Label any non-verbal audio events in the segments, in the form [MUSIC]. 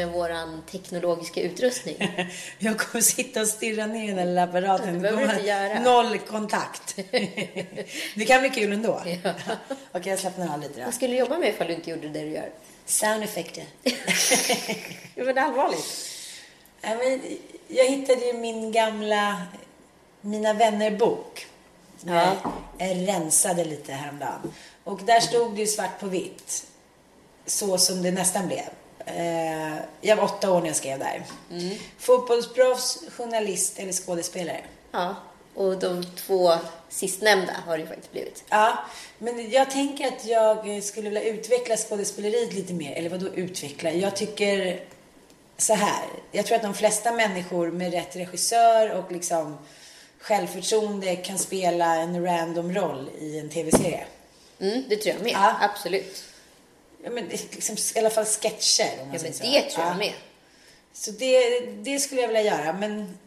Med våran teknologiska utrustning. [LAUGHS] Jag kommer sitta och stirra ner den här lilla apparaten. Det behöver du inte göra. Noll kontakt. [LAUGHS] det kan bli kul ändå. Ja. [LAUGHS] Okej, jag slappnar av lite då. Vad skulle du jobba med ifall du inte gjorde det du gör? Soundeffekter. Ja, men allvarligt. Ja, men jag hittade ju min gamla Mina vänner-bok. Ja. Jag rensade lite häromdagen. Och där stod det ju svart på vitt. Så som det nästan blev. Eh, Jag var åtta år när jag skrev där. Mm. Fotbollsproffs, journalist eller skådespelare. Ja, och de två sistnämnda har det ju faktiskt blivit. Ja, men jag tänker att jag skulle vilja utveckla skådespeleriet lite mer. Eller vadå utveckla? Jag tycker så här. Jag tror att de flesta människor med rätt regissör och liksom självförtroende kan spela en random roll i en tv-serie. Mm, det tror jag med. Ja. Absolut. Ja, men liksom, I alla fall sketcher. Om man Ja, men säger det så. tror jag Ja. med. Så det, det skulle jag vilja göra, men...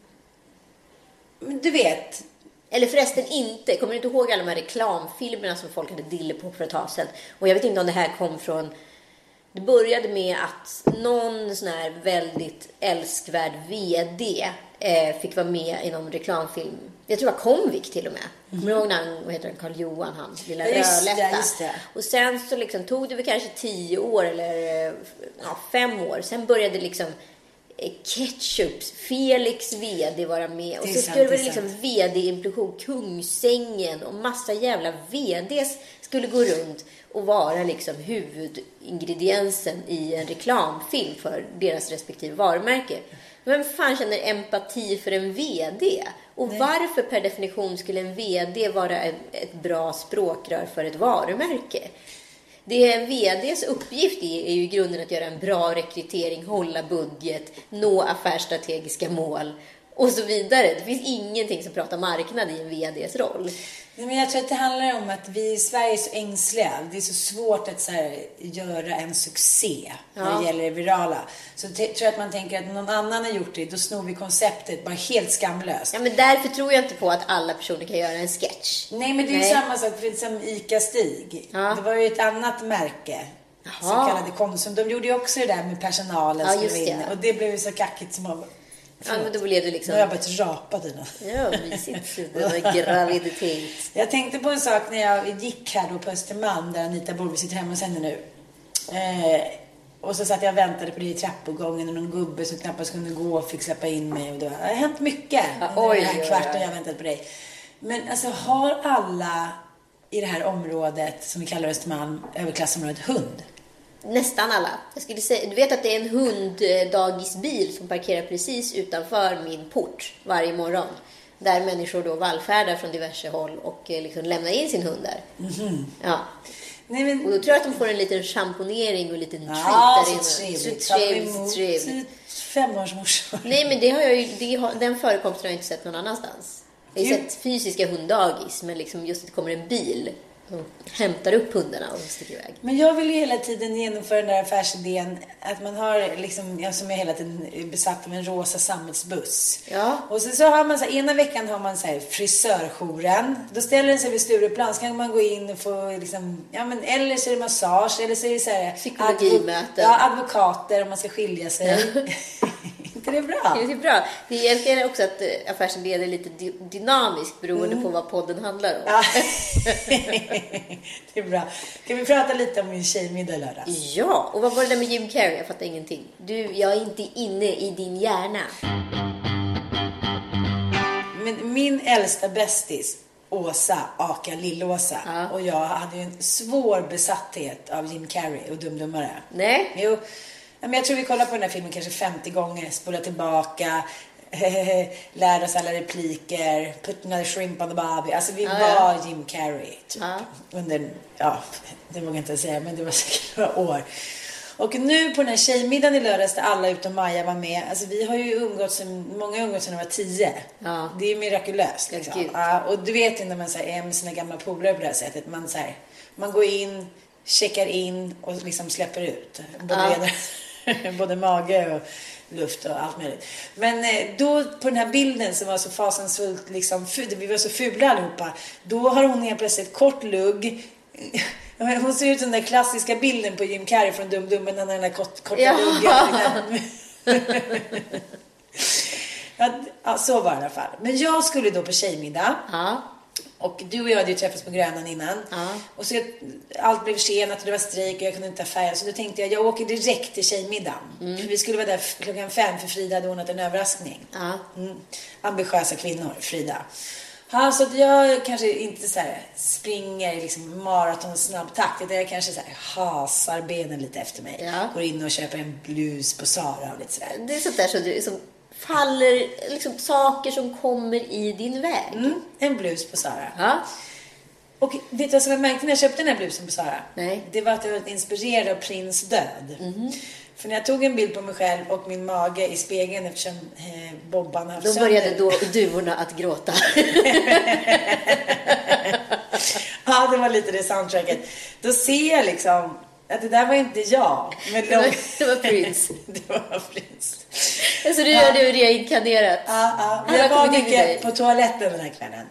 Men du vet, Eller förresten inte. Kommer du inte ihåg alla de här reklamfilmerna som folk hade dille på för ett tag sedan? Och jag vet inte om det här kom från... Det började med att någon sån här väldigt älskvärd VD eh, fick vara med i någon reklamfilm. Jag tror det var Comvik till och med. Kommer du ihåg när han, vad heter han, Karl Johan, hans lilla Ja, just det, rödlätta? just det. Och sen så liksom tog det väl kanske tio år eller eh, ja, fem år. Sen började liksom eh, Ketchups, Felix VD vara med. Och så skulle det liksom. VD-implosion, Kungsängen och massa jävla VDs skulle gå runt och vara liksom huvudingrediensen i en reklamfilm för deras respektive varumärke. Vem fan känner empati för en VD? Och varför per definition skulle en VD vara ett, bra språkrör för ett varumärke? Det en VDs uppgift är, är ju i grunden att göra en bra rekrytering, hålla budget, nå affärsstrategiska mål och så vidare. Det finns ingenting som pratar marknad i en VDs roll. Nej, men jag tror att det handlar om att vi i Sverige är så ängsliga. Det är så svårt att så här, göra en succé när Ja. det gäller det virala. Så tror jag att man tänker att någon annan har gjort det, då snor vi konceptet bara helt skamlöst. Ja, men därför tror jag inte på att alla personer kan göra en sketch. Nej, men det är ju Nej. samma sak för som ICA-Stig. Ja. Det var ju ett annat märke. Så Jaha. kallade Konsum. De gjorde ju också det där med personalen Ja, som var inne. Och det blev ju så kackigt som man... Ja, men då blev Nu liksom... har jag börjat rapa Tina. Ja, mysigt. [LAUGHS] Det var graviditet. Jag tänkte på en sak när jag gick här då på Östermalm där Anita bor. Vi sitter hemma hos henne nu. Eh, och så satt jag och väntade på det i trappuppgången och någon gubbe som knappast kunde gå fick släppa in mig. Och det har hänt mycket Ja, oj, den här kvarten jag väntat på dig. Men alltså har alla i det här området som vi kallar Östermalm, överklassområdet, hund? Nästan alla. Jag skulle säga, du vet att det är en hunddagisbil som parkerar precis utanför min port varje morgon. Där människor då vallfärdar från diverse håll och eh, liksom lämnar in sin hund där. Mhm. Ja. Nej, men... Och då tror jag att de får en liten schamponering och en liten treat Ja, där inne. Så trevligt, så trevligt. Femårsmorsor. Nej, men det har jag ju, det har, den förekomsten har jag inte sett någon annanstans. Jag har ju sett fysiska hunddagis, men liksom just att det kommer en bil Och hämtar upp hundarna och sticker iväg. Men jag vill ju hela tiden genomföra den där affärsidén att man har liksom, jag som är hela tiden besatt av en rosa sammetsbuss. Ja. Och så, så har man så här, ena veckan har man så här frisörjouren. Då ställer den sig vid Stureplan så kan man gå in och få liksom, ja men eller så är det massage eller så är det så här Psykologimöten. ja, advokater om man ska skilja sig. [LAUGHS] inte det bra? Det är bra. Det är också att eh, affärsidén är lite dy- dynamisk beroende på vad podden handlar om. Ja. [LAUGHS] det är bra. Kan vi prata lite om min tjejmiddag lördags? Ja, och vad var det där med Jim Carrey? Jag fattar ingenting. Du, jag är inte inne i din hjärna. Men min äldsta bästis, Åsa, aka Lill-Åsa, Ja. och jag hade ju en svår besatthet av Jim Carrey och Dumdummare. Nej. Jo, men jag tror vi kollade på den här filmen kanske 50 gånger, spolade tillbaka, [LAUGHS] lärde oss alla repliker, put another shrimp on the barbie. Alltså vi Ja, var ja. Jim Carrey typ. Ja. Under, ja, det vågar jag inte säga, men det var [LAUGHS] säkert några år. Och nu på den här tjejmiddagen i lördags där alla utom Maja var med. Alltså vi har ju umgåtts, många har umgåtts sedan de var tio. Ja. Det är ju mirakulöst liksom. Ja, och du vet ju när man så här, är med sina gamla polare på det här sättet. Man, så här, man går in, checkar in och liksom släpper ut. Både, Ja. [LAUGHS] både mage och luft och allt möjligt. Men eh, då på den här bilden som var så fasansfullt, liksom, vi var så fula allihopa. Då har hon helt plötsligt kort lugg. [LAUGHS] Hon ser ut som den där klassiska bilden på Jim Carrey från Dum han har den där kort, korta Ja. luggen. [LAUGHS] ja, så var det i alla fall. Men jag skulle då på tjejmiddag. Ja. Och du och jag hade ju träffats på Grönan innan. Ja. Och så jag, allt blev senat och det var strejk och jag kunde inte ta färjan. Så då tänkte jag, jag åker direkt till tjejmiddagen. För vi skulle vara där klockan fem för Frida hade ordnat en överraskning. Ja. Mm. Ambitiösa kvinnor, Frida. Ja, så att jag kanske inte så här springer i liksom maraton snabb takt. Utan jag kanske så här hasar benen lite efter mig. Ja. Går in och köper en blus på Sara och lite sådär. Det är sånt där som, du, som faller, liksom saker som kommer i din väg. Mm, en blus på Sara. Ja. Och vet du vad som jag märkte när jag köpte den här blusen på Sara? Nej. Det var att jag var inspirerad av Prins död. För när jag tog en bild på mig själv och min mage i spegeln eftersom eh, Bobban haft Då började sönder- då duvorna att gråta. [LAUGHS] Ja, det var lite det soundtracket. Då ser jag liksom att det där var inte jag. Men Det var, de... det var Prince. det var Prins. Alltså nu har du reinkarnerat. Ja, ja. Men jag var mycket på toaletten den här kvällen.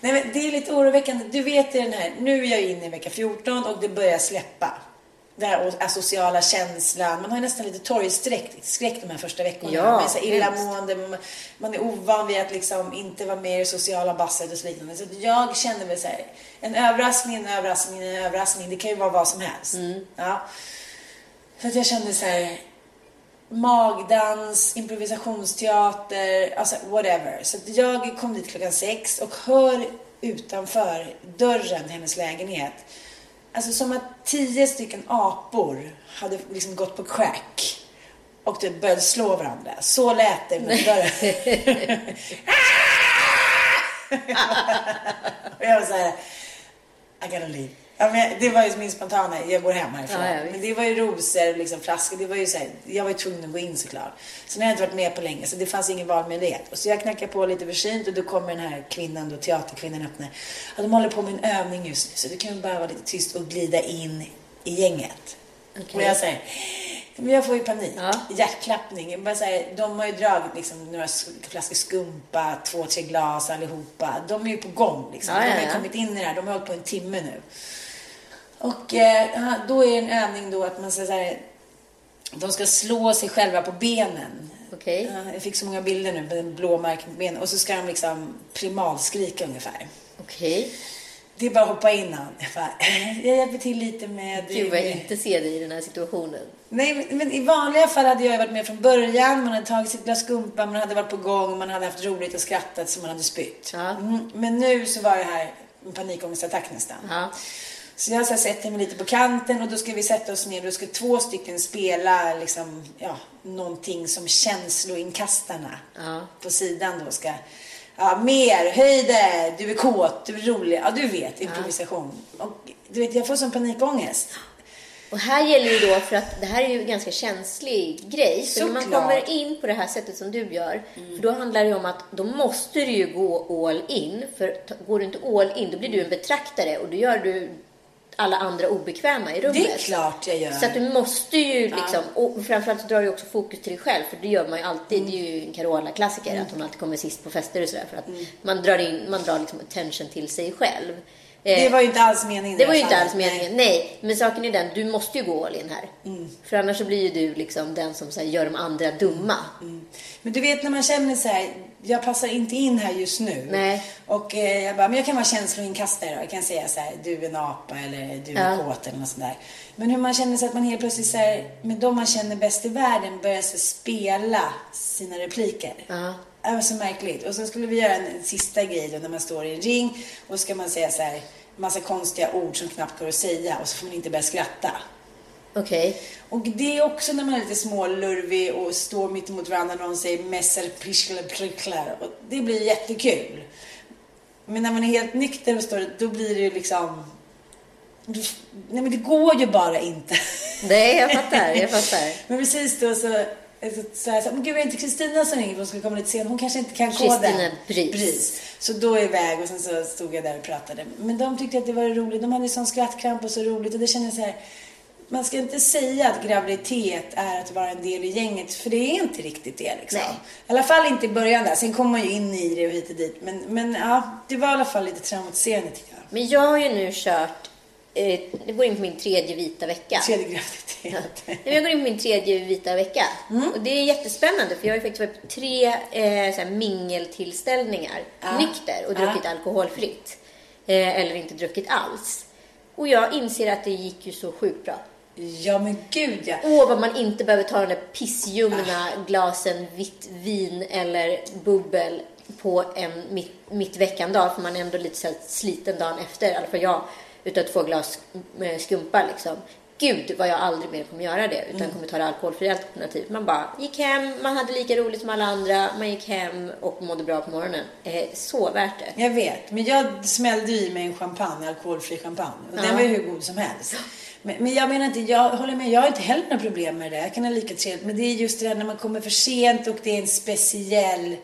Nej, men det är lite oroväckande. Du vet i den här, nu är jag inne i vecka 14 och det börjar släppa. Den här asociala känslan. Man har nästan lite torgskräck skräck de här första veckorna. Ja, man är så illamående, man, man är ovan vid att liksom inte vara med i det sociala basset och så liknande. Så jag kände mig så här, en överraskning, en överraskning, en överraskning. Det kan ju vara vad som helst. Mm. Ja. Så att jag kände så här, magdans, improvisationsteater, alltså whatever. Så att jag kom dit klockan sex och hör utanför dörren till hennes lägenhet, alltså som att tio stycken apor hade liksom gått på crack och typ började slå varandra. Så lät det mot dörren. [LAUGHS] [LAUGHS] och jag var så här, I gotta leave. Ja, men det var ju min spontana, jag går hem härifrån. Ja, ja, men det var ju rosor och liksom flaskor. Det var ju så här, jag var ju tvungen att gå in såklart. Sen har jag inte varit med på länge så det fanns ingen valmöjlighet. Och så jag knackar på lite försynt och då kommer den här kvinnan då, teaterkvinnan öppnar. Ja, de håller på med en övning just nu så du kan ju bara vara lite tyst och glida in i gänget. Okej. Och jag säger, men jag får ju panik. Ja. Hjärtklappning. Bara så här, de har ju dragit liksom några sk- flaskor skumpa, två, tre glas allihopa. De är ju på gång liksom. Ja, de har ju kommit in i det här. De har hållit på en timme nu. Och eh, då är en övning då att man ska så här, de ska slå sig själva på benen. Ja, jag fick så många bilder nu med en blå märken på benen. Och så ska de liksom primalskrika ungefär. Okej. Det är bara att hoppa in han. Jag, bara, "Eh, [LAUGHS] jag hjälper till lite med... Gud vad jag inte ser dig i den här situationen. Nej, men, men i vanliga fall hade jag varit med från början. Man hade tagit sitt glas skumpa, man hade varit på gång, man hade haft roligt och skrattat så man hade spytt. Ja. Mm, men nu så var det här en panikångestattack nästan. Ja. Så jag så sätter mig lite på kanten och då ska vi sätta oss ner. Då ska två stycken spela liksom, ja, någonting som känsloinkastarna Ja. på sidan då ska Ja, mer, höj det, du är kåt, du är rolig. Ja, du vet, improvisation. Och du vet, jag får sån panikångest. Och här gäller ju då, för att det här är ju en ganska känslig grej. För när man kommer in på det här sättet som du gör, för då handlar det ju om att då måste du ju gå all in. För går du inte all in, då blir du en betraktare och då gör du alla andra obekväma i rummet. Det är klart jag gör. Så att du måste ju liksom, och framförallt så drar du också fokus till dig själv, för det gör man ju alltid. Det är ju en Carola-klassiker, att hon alltid kommer sist på fester och sådär, för att man drar in, man drar liksom attention till sig själv. Eh, Det var ju inte alls meningen det var ju inte alls meningen. Nej. men saken är den, du måste ju gå all in här. Mm. För annars så blir ju du liksom den som så gör de andra dumma. Mm. Men du vet när man känner så här, jag passar inte in här just nu. Nej. Och eh, jag bara, men jag kan vara känsloinkastare då. Jag kan säga så här, du är en apa eller du är Ja. kåt eller något sånt där. Men hur man känner sig att man helt plötsligt så här, med de man känner bäst i världen börjar så spela sina repliker. Ja. Det var så märkligt. Och så skulle vi göra en, en sista grej då när man står i en ring och ska man säga så här, massa konstiga ord som knappt går att säga och så får man inte börja skratta. Okej. Och det är också när man är lite smålurvig och står mitt emot varandra och någon säger messer, prischler, pricklar. Och det blir jättekul. Men när man är helt nykter och står då blir det ju liksom... Nej men det går ju bara inte. Nej, jag fattar. Jag fattar. [LAUGHS] Men precis då så så jag så här, men gud det inte Kristina som ringde för hon skulle komma lite sen. Hon kanske inte kan Kristina koden. Bris. Så då iväg och sen så stod jag där och pratade. Men de tyckte att det var roligt. De hade sån skrattkramp och så roligt. Och det kändes så här, man ska inte säga att graviditet är att vara en del i gänget. För det är inte riktigt det liksom. Nej. I alla fall inte i början där. Sen kommer man ju in i det och hit och dit. Men, men ja, det var i alla fall lite traumatiserande tycker jag. Men jag har ju nu kört, eh, det går in på min tredje vita vecka. Tredje graviditet. Nej, men Jag går in på min tredje vita vecka. Mm. Och det är jättespännande för jag har ju faktiskt varit på tre eh, så här, mingeltillställningar Ja. nykter och Ja. druckit alkoholfritt. Eh, eller inte druckit alls. Och jag inser att det gick ju så sjukt bra. Ja men gud ja. Åh, vad man inte behöver ta de där pissljumna glasen vitt vin eller bubbel på en mitt, mitt veckan-dag, för man är ändå lite så sliten dagen efter, i alla fall jag, utav två glas eh, skumpa liksom. Gud vad jag aldrig mer kommer göra det, utan kommer ta det alkoholfria alternativ. Man bara gick hem, man hade lika roligt som alla andra, man gick hem och mådde bra på morgonen. Eh, så värt det. Jag vet, men jag smällde i mig en champagne, alkoholfri champagne. Och Ja. den var ju hur god som helst. [LAUGHS] Men, men jag menar inte, jag håller med, jag har inte heller några problem med det. Jag kan ha lika trevligt. Men det är just det där när man kommer för sent och det är en speciell,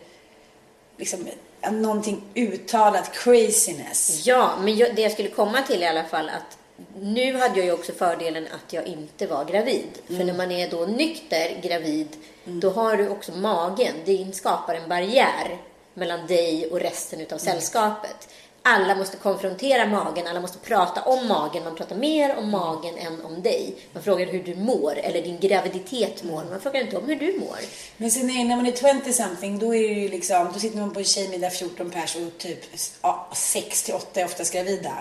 liksom, någonting uttalat craziness. Ja, men jag, det jag skulle komma till i alla fall att nu hade jag ju också fördelen att jag inte var gravid. För när man är då nykter gravid, då har du också magen. Det skapar en barriär mellan dig och resten utav sällskapet. Alla måste konfrontera magen, alla måste prata om magen. Man pratar mer om magen än om dig. Man frågar hur du mår, eller din graviditet mår. Man frågar inte om hur du mår. Men sen är, när man är 20 something då är det ju liksom, då sitter man på en tjejmiddag 14 pers och typ ja, 6 till 8 är oftast gravida.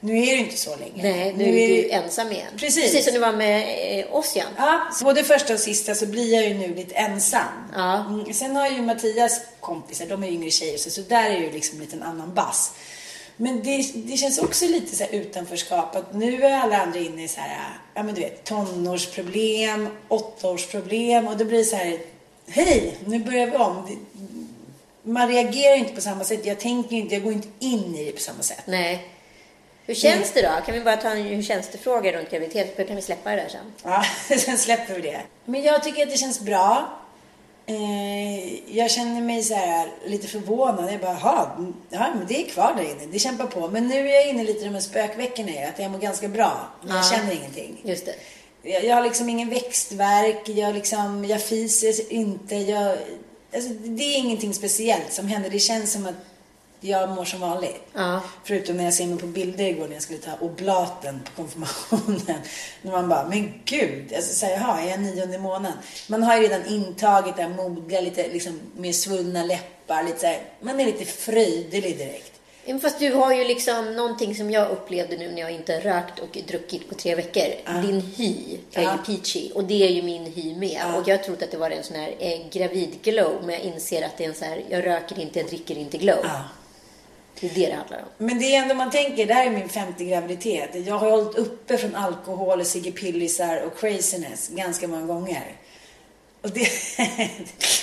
Nu är det inte så längre. Nej, nu, är är det- du ensam igen. Precis. Precis som du var med eh, oss, Jan. Ja, både första och sista så blir jag ju nu lite ensam. Ja. Mm, sen har ju Mattias kompisar, de är yngre tjejer, så, så där är ju liksom lite en annan bass. Men det, det känns också lite så här utanförskap. Att nu är alla andra inne i så här, ja men du vet, tonårsproblem, åttaårsproblem och då blir det så här, hej, nu börjar vi om. Man reagerar inte på samma sätt. Jag tänker inte, jag går inte in i det på samma sätt. Nej. Hur känns det då? Kan vi bara ta en hur känns det fråga runt graviditet? Kan vi släppa det där sen. Ja, [LAUGHS] sen släpper vi det. Men jag tycker att det känns bra. Eh, jag känner mig så här lite förvånad. Jag bara, ja, men det är kvar där inne. Det kämpar på. Men nu är jag inne lite i de här spökveckorna. Att jag mår ganska bra. Men jag Ja. känner ingenting. Just det. Jag, jag har liksom ingen växtverk. Jag, liksom, jag fiser inte. Jag, alltså, det är ingenting speciellt som händer. Det känns som att jag mår som vanligt. Ja. Förutom när jag ser mig på bilder igår när jag skulle ta oblaten på konfirmationen. När man bara, men gud. Alltså, så här, jaha, är jag nionde månaden? Man har ju redan intagit det här modiga, lite liksom, med svullna läppar. Lite så här, man är lite fröjdelig direkt. Ja, Fast du har ju liksom någonting som jag upplevde nu när jag inte rökt och druckit på tre veckor. Din hy är Ja. ju peachy och det är ju min hy med. Ja. Och jag trodde att det var en sån här eh, gravid-glow. Men jag inser att det är en sån här, jag röker inte, jag dricker inte glow. Det är det det handlar om. Men det är ändå man tänker, det här är min femte graviditet. Jag har hållit uppe från alkohol, och Sigge Pillisar och craziness ganska många gånger. Och det,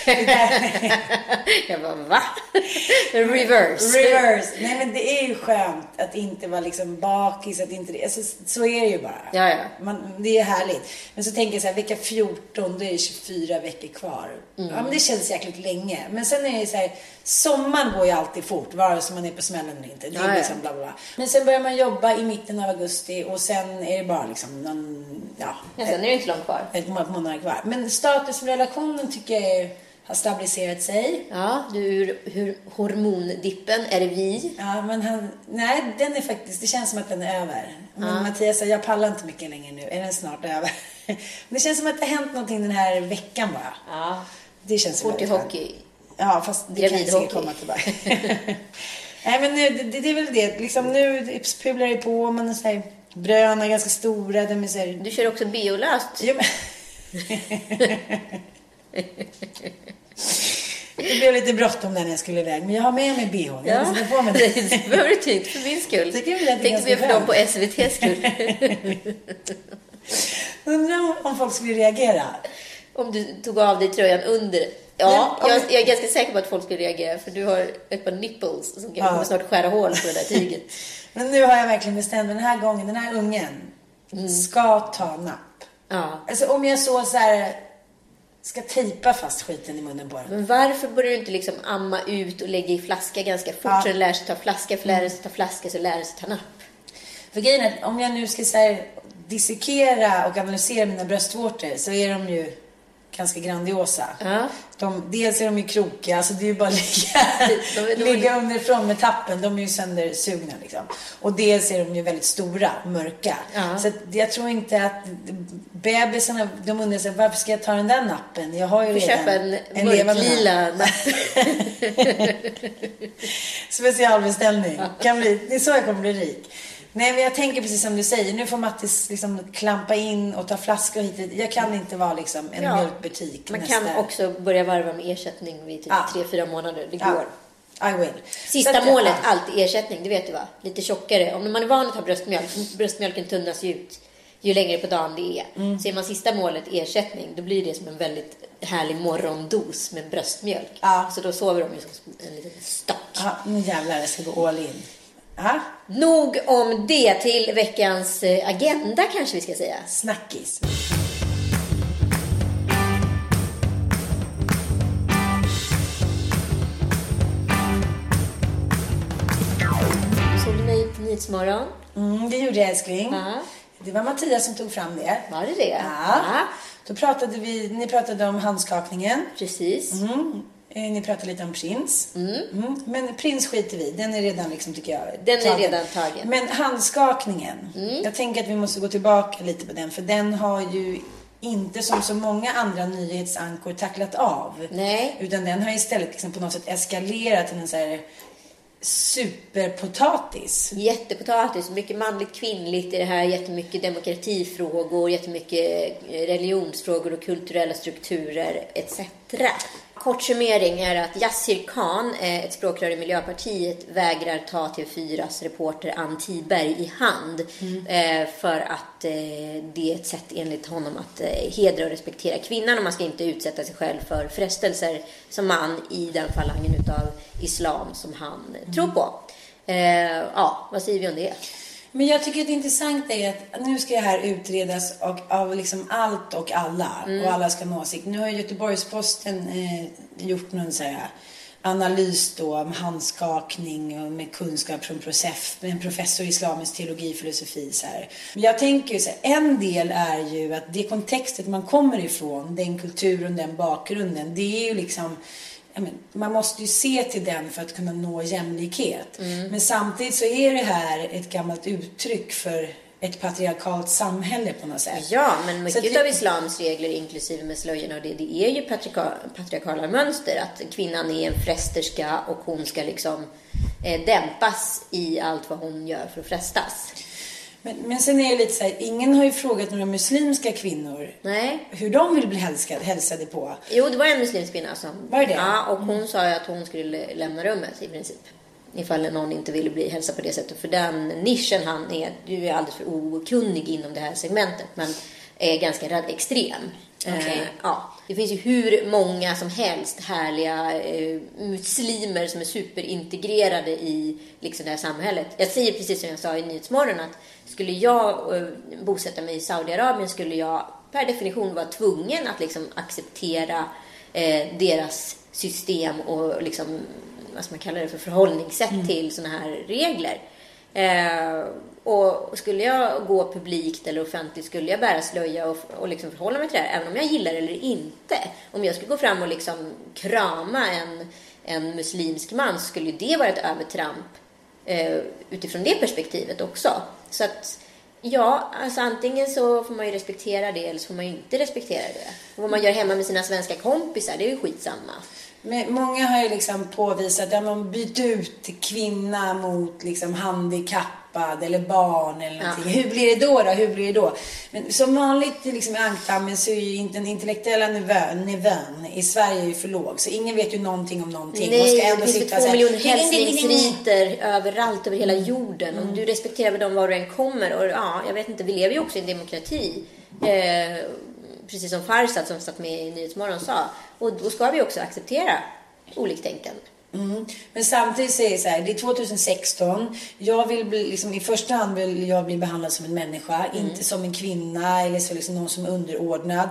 [LAUGHS] jag bara, va? [LAUGHS] Reverse. Reverse. Nej men det är ju skönt att inte vara liksom bakis, att inte alltså, så är det ju bara. Ja, ja. Man, det är härligt. Men så tänker jag så här, vecka 14, då är det 24 veckor kvar. Mm. Ja men det känns jäkligt länge. Men sen är det så här, sommaren går ju alltid fort, vare sig man är på smällen eller inte. Det är Ja, ja. liksom bla bla bla. Men sen börjar man jobba i mitten av augusti och sen är det bara liksom någon, ja, Ja, sen är det inte långt kvar. ett månader kvar. Men status för relationen tycker jag är- har stabiliserat sig. Ja, du ur, hur hormondippen, är det vi? Ja, men han, nej, den är faktiskt, det känns som att den är över. Men Mattias säger, jag pallar inte mycket längre nu, är den snart över? [LAUGHS] det känns som att det har hänt någonting den här veckan bara. Ja. Det känns Fort i hockey. Ja, fast det kan Gravid jag hockey. säkert komma tillbaka. [LAUGHS] nej, men nu, det, det är väl det. Liksom nu pular det på, man här, bröna är ganska stora, de är så här, Du kör också biolöst. Jo, men... [LAUGHS] Det blev lite bråttom när jag skulle iväg, men jag har med mig bh. Jag Ja, måste på mig [LAUGHS] det det. behöver du typ för min skull. Det Tänkte mer för dem på. SVTs skull. [LAUGHS] Undrar om- folk skulle reagera. Om du tog av dig tröjan under. Ja, jag, jag är ganska säker på att folk skulle reagera för du har ett par nipples som kan Ja. snart skära hål på det där tyget. [LAUGHS] Men nu har jag verkligen bestämt mig den här gången, den här ungen ska ta napp. Ja. Alltså om jag så, så här ska tejpa fast skiten i munnen den. Men varför börjar du inte liksom amma ut och lägga i flaska ganska fort Ja. så den lär sig ta flaska, för lär den sig ta flaska så lär den sig ta napp? För grejen är att om jag nu ska så här, dissekera och analysera mina bröstvårtor så är de ju ganska grandiosa. Ja. De, dels är de ju krokiga, alltså det är ju bara att ligga, [LAUGHS] De de ligga underifrån med tappen. De är ju söndersugna liksom. Och dels är de ju väldigt stora och mörka. Ja. Så att jag tror inte att bebisarna, de undrar sig, varför ska jag ta den där nappen? Jag har ju redan köpa en, mörklila napp. [LAUGHS] Specialbeställning. Kan bli, det är så jag kommer bli rik. Nej, men jag tänker precis som du säger. Nu får Mattis liksom klampa in och ta flaskor hit. och. Jag kan inte vara liksom en Ja. mjölkbutik Man nästa... kan också börja varva med ersättning vid typ Ja. tre, fyra månader. Det går. Ja, I will. Sista att- målet, ja. alltid ersättning, det vet du va? Lite tjockare. Om man är van att ha bröstmjölk, bröstmjölken tunnas ju ut ju längre på dagen det är. Mm. Så är man sista målet ersättning, då blir det som en väldigt härlig morgondos med bröstmjölk. Ja. Så då sover de ju som en liten stock. Ja, nu jävlar, jag ska gå all in. Ja, Nog om det till veckans eh, agenda kanske vi ska säga. snackis. Såg du mig på Nyhetsmorgon? Mm, det gjorde jag älskling. Ja. Det var Mattias som tog fram det. Var det det? Ja. Då pratade vi, ni pratade om handskakningen. Precis. Mm. Eh, Ni pratade lite om prins. Mm. Men prins skiter vi Den är redan, liksom, tycker jag, Den är redan tagen. Men handskakningen. Jag tänker att vi måste gå tillbaka lite på den. För den har ju inte som så många andra nyhetsankor tacklat av. Nej. Utan den har istället liksom på något sätt eskalerat till en så här superpotatis. Jättepotatis, mycket manligt kvinnligt i det här, jättemycket demokratifrågor, jättemycket eh, religionsfrågor och kulturella strukturer etc. Kort summering är att Yassir Khan, eh, ett språkrör i Miljöpartiet, vägrar ta TV4s reporter Ann Tiberg i hand eh, för att eh, det är ett sätt enligt honom att hedra och respektera kvinnan och man ska inte utsätta sig själv för frestelser som man i den falangen utav islam som han eh, tror på. Eh, ja, vad säger vi om det? Men jag tycker att det intressanta är att nu ska det här utredas och, av liksom allt och alla. Och alla ska ha en åsikt. Nu har Göteborgs-Posten eh, gjort någon så här analys då om handskakning och med kunskap från en professor i islamisk teologi och filosofi. Så här. Men jag tänker ju så här, en del är ju att det kontextet man kommer ifrån, den kulturen, den bakgrunden, det är ju liksom man måste ju se till den för att kunna nå jämlikhet. Men samtidigt så är det här ett gammalt uttryck för ett patriarkalt samhälle på något sätt. Ja, men mycket vi- av islams regler, inklusive med slöjorna och det, det är ju patriarka, patriarkala mönster. Att kvinnan är en frästerska och hon ska liksom eh, dämpas i allt vad hon gör för att frestas. Men, men sen är det lite så här, ingen har ju frågat några muslimska kvinnor Nej. hur de vill bli hälskade, hälsade på. Jo, det var en muslimsk kvinna som... Var det? Ja, och hon sa ju att hon skulle lämna rummet i princip. Ifall någon inte ville bli hälsad på det sättet. För den nischen han är, du är alldeles för okunnig inom det här segmentet, men är ganska extrem. Okay. Eh, ja. Det finns ju hur många som helst härliga eh, muslimer som är superintegrerade i liksom, det här samhället. Jag säger precis som jag sa i Nyhetsmorgon att skulle jag eh, bosätta mig i Saudiarabien skulle jag per definition vara tvungen att liksom, acceptera eh, deras system och liksom, vad man kalla det för förhållningssätt mm. till sådana här regler. Eh, och skulle jag gå publikt eller offentligt skulle jag bära slöja och, och liksom förhålla mig till det här, även om jag gillar det eller inte. Om jag skulle gå fram och liksom krama en, en muslimsk man så skulle det vara ett övertramp eh, utifrån det perspektivet också. Så att Ja, alltså antingen så får man ju respektera det eller så får man ju inte respektera det. Och vad man gör hemma med sina svenska kompisar, det är ju skitsamma. Men många har ju liksom påvisat att man byter ut kvinna mot liksom handikappad eller barn eller någonting. Ja. Hur blir det då, då? Hur blir det då? Men som vanligt liksom, i ankdammen så är ju den intellektuella nivån, nivån i Sverige ju för låg. Så ingen vet ju någonting om någonting. Nej, ska ändå det finns två miljoner hälsningsriter överallt över hela jorden. Mm. Och du respekterar väl dem var du än kommer. Och ja, jag vet inte, vi lever ju också i en demokrati. Eh, precis som Farsad som satt med i Nyhetsmorgon sa. Och då ska vi också acceptera oliktänkande. Mm. Men samtidigt är det så här, det är 2016. Jag vill bli, liksom, i första hand vill jag bli behandlad som en människa, mm. inte som en kvinna eller så liksom någon som är underordnad.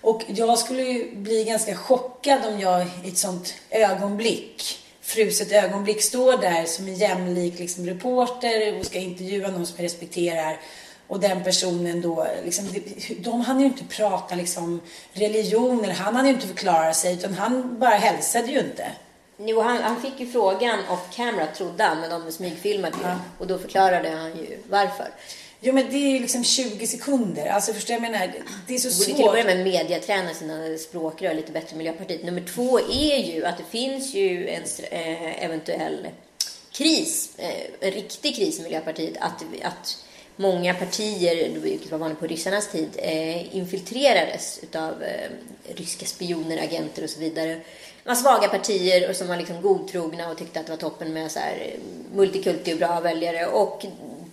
Och jag skulle ju bli ganska chockad om jag i ett sånt ögonblick, fruset ögonblick, står där som en jämlik liksom, reporter och ska intervjua någon som jag respekterar och den personen då, liksom, de hann ju inte prata liksom, religion eller han hann ju inte förklara sig utan han bara hälsade ju inte. Jo, han, han fick ju frågan off camera trodde han, men de smygfilmade ju. Ja. Och då förklarade han ju varför. Jo, men det är ju liksom 20 sekunder. Alltså, förstår jag menar? Det är så svårt. Borde till att börja med mediaträna sina språkrör lite bättre Miljöpartiet. Nummer två är ju att det finns ju en eh, eventuell kris, eh, en riktig kris i Miljöpartiet. Att, att många partier, vilket var vanligt på ryssarnas tid, eh, infiltrerades av eh, ryska spioner, agenter och så vidare. Det var svaga partier och som var liksom godtrogna och tyckte att det var toppen med så här eh, multikulti och bra väljare. Och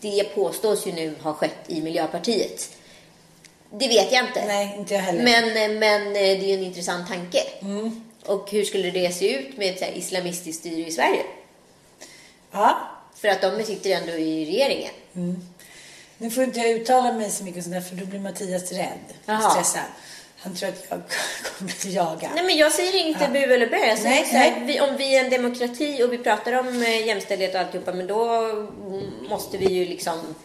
det påstås ju nu ha skett i Miljöpartiet. Det vet jag inte. Nej, inte jag heller. Men, eh, men eh, det är ju en intressant tanke. Mm. Och hur skulle det se ut med ett islamistiskt styre i Sverige? Ja. För att de sitter ändå i regeringen. Mm. Nu får inte jag uttala mig så mycket sånt där för då blir Mattias rädd och stressad. Han tror att jag [LAUGHS] kommer att jaga. Nej, men jag säger inte ja. bu eller bö. Jag säger nej, så här, vi, om vi är en demokrati och vi pratar om eh, jämställdhet och alltihopa, men då måste vi ju liksom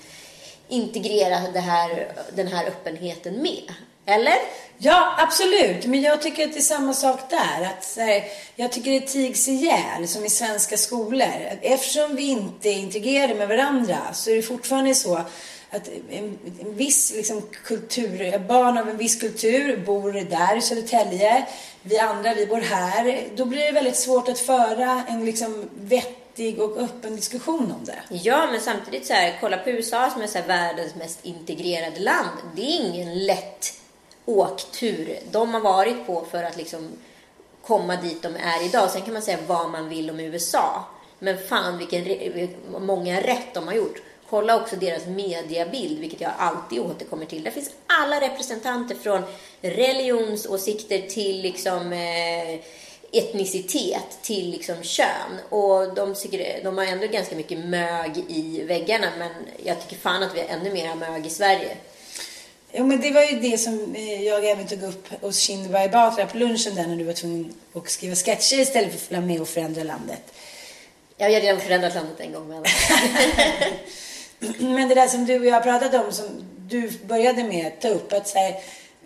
integrera här, den här öppenheten med. Eller? Ja, absolut. Men jag tycker att det är samma sak där. Att, här, jag tycker det tigs ihjäl, som i svenska skolor. Eftersom vi inte är integrerade med varandra så är det fortfarande så att en, en viss liksom, kultur, barn av en viss kultur bor där i Södertälje. Vi andra, vi bor här. Då blir det väldigt svårt att föra en liksom, vettig och öppen diskussion om det. Ja, men samtidigt så här, kolla på USA som är så här, världens mest integrerade land. Det är ingen lätt åktur de har varit på för att liksom komma dit de är idag. Sen kan man säga vad man vill om USA. Men fan vilken många rätt de har gjort. Kolla också deras mediabild, vilket jag alltid återkommer till. Där finns alla representanter från religionsåsikter till liksom eh, etnicitet till liksom kön. Och de, tycker, de har ändå ganska mycket mög i väggarna, men jag tycker fan att vi har ännu mer mög i Sverige. Jo, men det var ju det som eh, jag även tog upp hos Kinberg Batra på lunchen där när du var tvungen att skriva sketcher istället för att följa med och förändra landet. Jag har redan förändrat landet en gång. Men... [LAUGHS] [LAUGHS] Men det där som du och jag pratade om, som du började med att ta upp, att så här,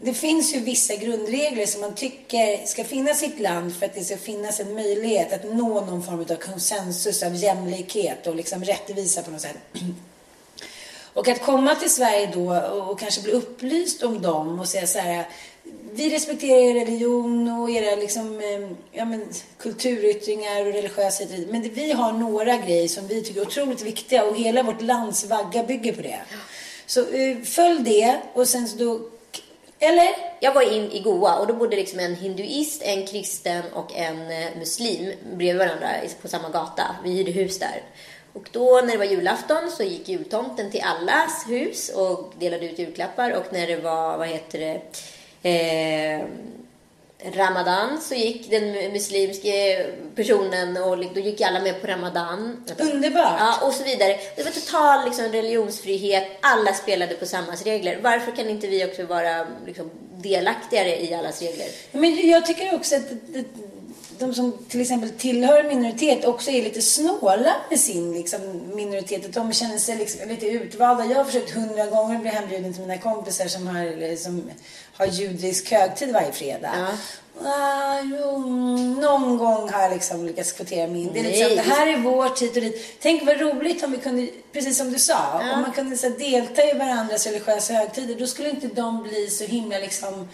det finns ju vissa grundregler som man tycker ska finnas i ett land för att det ska finnas en möjlighet att nå någon form av konsensus av jämlikhet och liksom rättvisa på något sätt. Och att komma till Sverige då och kanske bli upplyst om dem och säga så här vi respekterar er religion och era liksom, eh, ja, men, kulturyttringar och religiösa Men vi har några grejer som vi tycker är otroligt viktiga och hela vårt lands vagga bygger på det. Så eh, följ det och sen så då eller? Jag var in i Goa och då bodde liksom en hinduist, en kristen och en eh, muslim bredvid varandra på samma gata. Vi hyrde hus där. Och då när det var julafton så gick jultomten till allas hus och delade ut julklappar och när det var, vad heter det, eh, Ramadan så gick den muslimske personen och då gick alla med på Ramadan. Underbart. Ja, och så vidare. Det var total liksom, religionsfrihet. Alla spelade på sammas regler. Varför kan inte vi också vara liksom, delaktigare i allas regler? Men jag tycker också att det- de som till exempel tillhör minoritet också är lite snåla med sin liksom, minoritet. Att de känner sig liksom lite utvalda. Jag har försökt hundra gånger bli hembjuden till mina kompisar som har, som har judisk högtid varje fredag. Ja. Ah, jo, någon gång har jag liksom lyckats kvotera mig in. Det är att det här är vår tid och dit. Tänk vad roligt om vi kunde, precis som du sa, om man kunde så delta i varandras religiösa högtider. Då skulle inte de bli så himla liksom,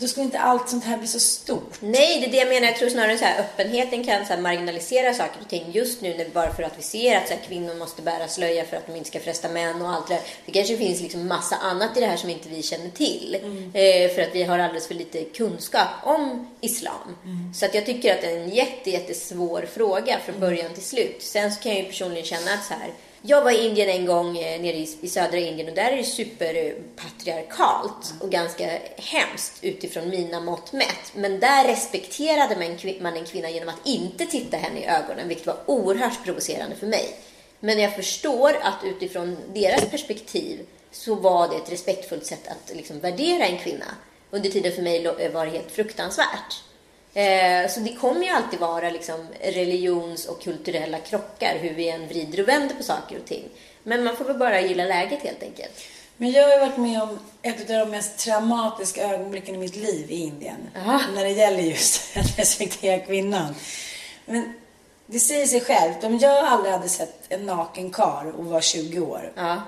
då skulle inte allt sånt här bli så stort. Nej, det är det jag menar. Jag tror snarare så här, öppenheten kan så här, marginalisera saker och ting just nu när, bara för att vi ser att så här, kvinnor måste bära slöja för att de inte ska fresta män och allt det där. Det kanske finns liksom massa annat i det här som inte vi känner till. Eh, för att vi har alldeles för lite kunskap om islam. Så att jag tycker att det är en jätte, jättesvår fråga från början till slut. Sen så kan jag ju personligen känna att så här, jag var i Indien en gång, eh, nere i, i södra Indien och där är det superpatriarkalt och ganska hemskt utifrån mina mått mätt. Men där respekterade man en, kvin- man en kvinna genom att inte titta henne i ögonen, vilket var oerhört provocerande för mig. Men jag förstår att utifrån deras perspektiv så var det ett respektfullt sätt att liksom värdera en kvinna. Under tiden för mig var det helt fruktansvärt. Eh, Så det kommer ju alltid vara liksom religions och kulturella krockar hur vi än vrider och vänder på saker och ting. Men man får väl bara gilla läget helt enkelt. Men jag har varit med om ett av de mest traumatiska ögonblicken i mitt liv i Indien. Jaha. När det gäller just [LAUGHS] att respektera kvinnan. Men det säger sig självt. Om jag aldrig hade sett en naken kar och var 20 år. Ja.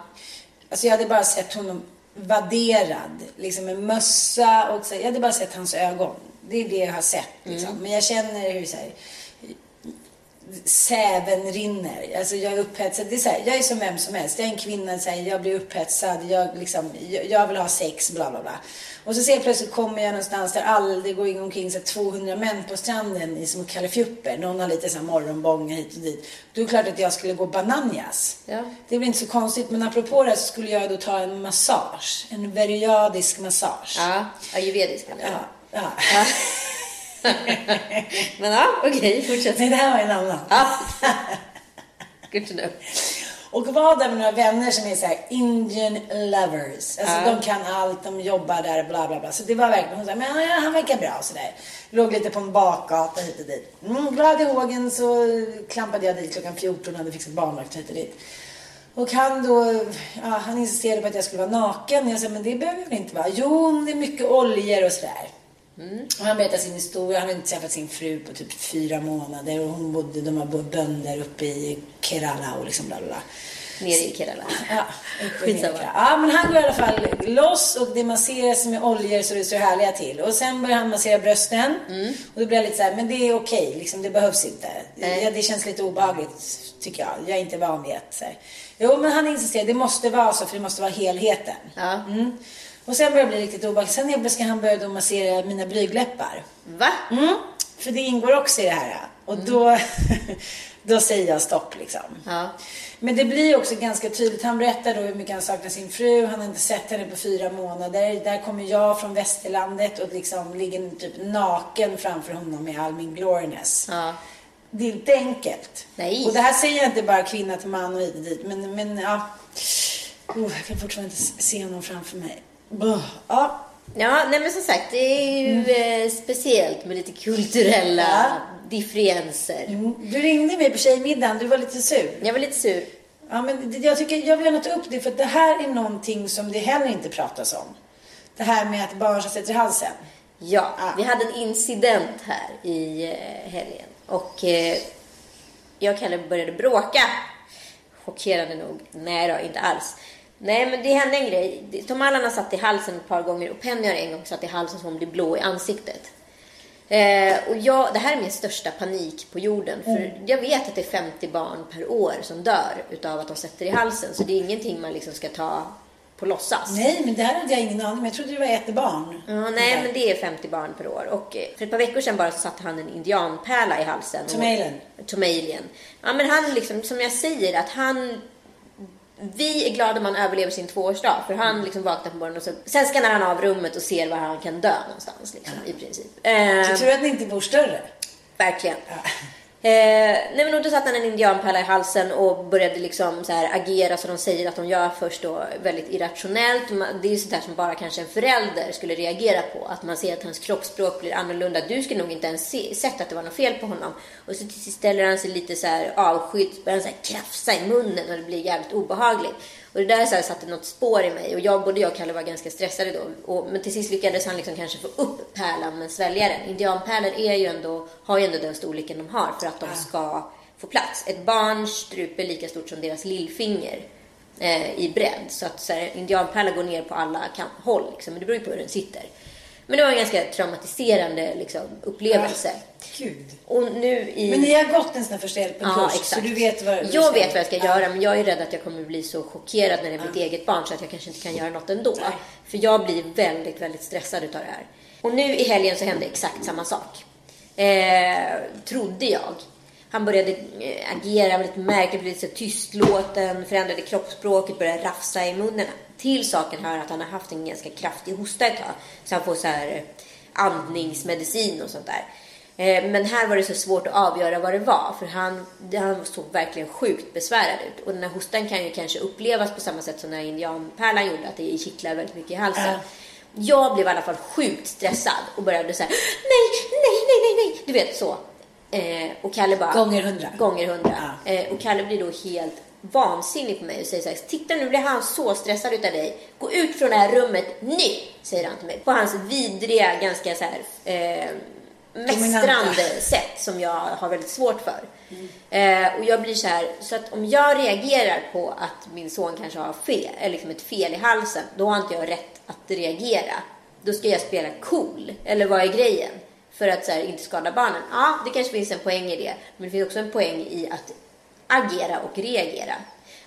Alltså jag hade bara sett honom vadderad, liksom med mössa och så, jag hade bara sett hans ögon. Det är det jag har sett. Liksom. Men jag känner hur så här, säven rinner. Alltså jag är upphetsad. Det är så här, jag är som vem som helst. Jag är en kvinna, så här, jag blir upphetsad, jag, liksom, jag, jag vill ha sex, bla bla bla. Och så ser jag plötsligt kommer jag någonstans där all, det går omkring så här, 200 män på stranden i som kallefjupper. Någon har lite så här hit och dit. Då är det klart att jag skulle gå bananjas. Ja. Det är väl inte så konstigt, men apropå det så skulle jag då ta en massage. En veriadisk massage. Ja, ayurvedisk kan det Ja. vara. [LAUGHS] ja. Men ja, okej, fortsätt. Nej, det här var en annan. Ja. Good to know. Och var där med några vänner som är så här Indian lovers. Alltså Ja. de kan allt, de jobbar där, bla bla bla. Så det var verkligen, hon sa, men ja, han verkar bra sådär. Låg lite på en bakgata hit och dit. Mm, glad i hågen så klampade jag dit klockan 14 och hade fixat barnvakt hit och dit. Och han då, ja, han insisterade på att jag skulle vara naken. Jag sa, men det behöver jag väl inte vara. Jo, det är mycket oljor och sådär. Och han berättade sin historia. Han hade inte träffat sin fru på typ fyra månader. Och hon bodde, de har bott bönder uppe i Kerala och liksom bla bla bla. Nere i Kerala. Ja, [LAUGHS] Skitsamma. Ja, men han går i alla fall loss och det masseras med oljor så det ser härliga till. Och sen börjar han massera brösten. Och då blir jag lite så här, men det är okej, liksom, det behövs inte. Ja, det känns lite obehagligt, tycker jag. Jag är inte van vid att. Jo, men han insisterar, det måste vara så för det måste vara helheten. Ja. Mm. Och sen börjar det bli riktigt obehagligt. Sen helt plötsligt han börja då massera mina blygläppar. Va? Mm. För det ingår också i det här. Och då, [LAUGHS] då säger jag stopp liksom. Ja. Men det blir också ganska tydligt. Han berättar då hur mycket han saknar sin fru. Han har inte sett henne på fyra månader. Där kommer jag från västerlandet och liksom ligger typ naken framför honom med all min gloriness. Ja. Det är inte enkelt. Nej. Och det här säger jag inte bara kvinna till man och hit och dit. Men, men ja. Oh, jag kan fortfarande inte se honom framför mig. Ja. Ja, nej men som sagt, det är ju eh, speciellt med lite kulturella Ja. differenser. Mm. Du ringde mig på tjejmiddagen. Du var lite sur. Jag var lite sur. Ja, men jag, tycker, jag vill gärna ta upp det för det här är någonting som det heller inte pratas om. Det här med att barn sätter i halsen. Ja, Ja. vi hade en incident här i eh, helgen. Och eh, jag och Kalle började bråka. Chockerande nog. Nej då, inte alls. Nej, men det hände en grej. Tom Allan har satt i halsen ett par gånger och Penny har en gång satt i halsen så hon blir blå i ansiktet. Eh, och jag, det här är min största panik på jorden. För jag vet att det är 50 barn per år som dör utav att de sätter i halsen. Så det är ingenting man liksom ska ta på låtsas. Nej, men det här hade jag ingen aning om. Jag trodde det var ett barn. Ja, nej, men det är 50 barn per år. Och eh, för ett par veckor sedan bara så satte han en indianpärla i halsen. Tom Alien. Tom Alien. Ja, men han liksom, som jag säger, att han vi är glada om han överlever sin tvåårsdag. För han liksom vaknar på morgonen och så, sen skannar han av rummet och ser var han kan dö någonstans. Liksom, I princip. Eh, Så tur att ni inte bor större. Verkligen. Eh, nej men då satte han en indianpärla i halsen och började liksom så här agera som de säger att de gör först då väldigt irrationellt. Det är ju sånt här som bara kanske en förälder skulle reagera på. Att man ser att hans kroppsspråk blir annorlunda. Du skulle nog inte ens se, sett att det var något fel på honom. Och så ställer han sig lite så här avskytt, börjar han så här krafsa i munnen och det blir jävligt obehagligt. Och det där så här satte något spår i mig och jag, både jag och Kalle var ganska stressade då. Och, men till sist lyckades han liksom kanske få upp pärlan men svälja den. Indianpärlor är ju ändå, har ju ändå den storleken de har för att de ska få plats. Ett barns strup är lika stort som deras lillfinger eh, i bredd. Så att så här, indianpärla går ner på alla håll liksom. Men det beror ju på hur den sitter. Men det var en ganska traumatiserande liksom, upplevelse. Gud. Och nu i... Men ni har gått en sån här första Ja, hjälpen-kurs, exakt. så du vet vad du jag ska- vet vad jag ska göra, men jag är rädd att jag kommer bli så chockerad när det är mitt eget barn så att jag kanske inte kan göra något ändå. Nej. För jag blir väldigt, väldigt stressad utav det här. Och nu i helgen så hände exakt samma sak. Eh, trodde jag. Han började eh, agera väldigt märkligt, blev lite så tystlåten, förändrade kroppsspråket, började rafsa i munnen. Till saken hör att han har haft en ganska kraftig hosta ett tag. Så han får så här eh, andningsmedicin och sånt där. Eh, Men här var det så svårt att avgöra vad det var för han, han såg verkligen sjukt besvärad ut. Och den här hostan kan ju kanske upplevas på samma sätt som när indianpärlan gjorde, att det kittlar väldigt mycket i halsen. Ja. Jag blev i alla fall sjukt stressad och började säga nej, nej, nej, nej, nej. Du vet så. Eh, och Kalle bara... Gånger hundra. Gånger hundra. Eh, och Kalle blir då helt vansinnig på mig och säger så här, titta nu blir han så stressad utav dig. Gå ut från det här rummet nu, säger han till mig. På hans vidriga, ganska så här, eh, mästrande sätt som jag har väldigt svårt för. Eh, och jag blir så här, så att om jag reagerar på att min son kanske har fel, eller liksom ett fel i halsen, då har inte jag rätt att reagera. Då ska jag spela cool, eller vad är grejen? För att så här, inte skada barnen. Ja, det kanske finns en poäng i det. Men det finns också en poäng i att agera och reagera.